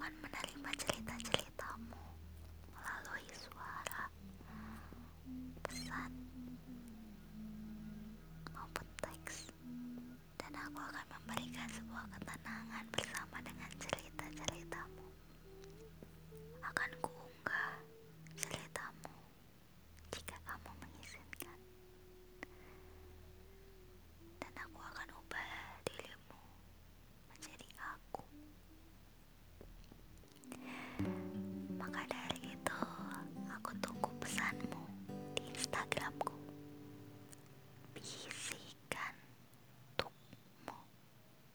akan menerima cerita-ceritamu melalui suara, pesan, maupun teks, dan aku akan memberikan sebuah ketenangan bersama. Aku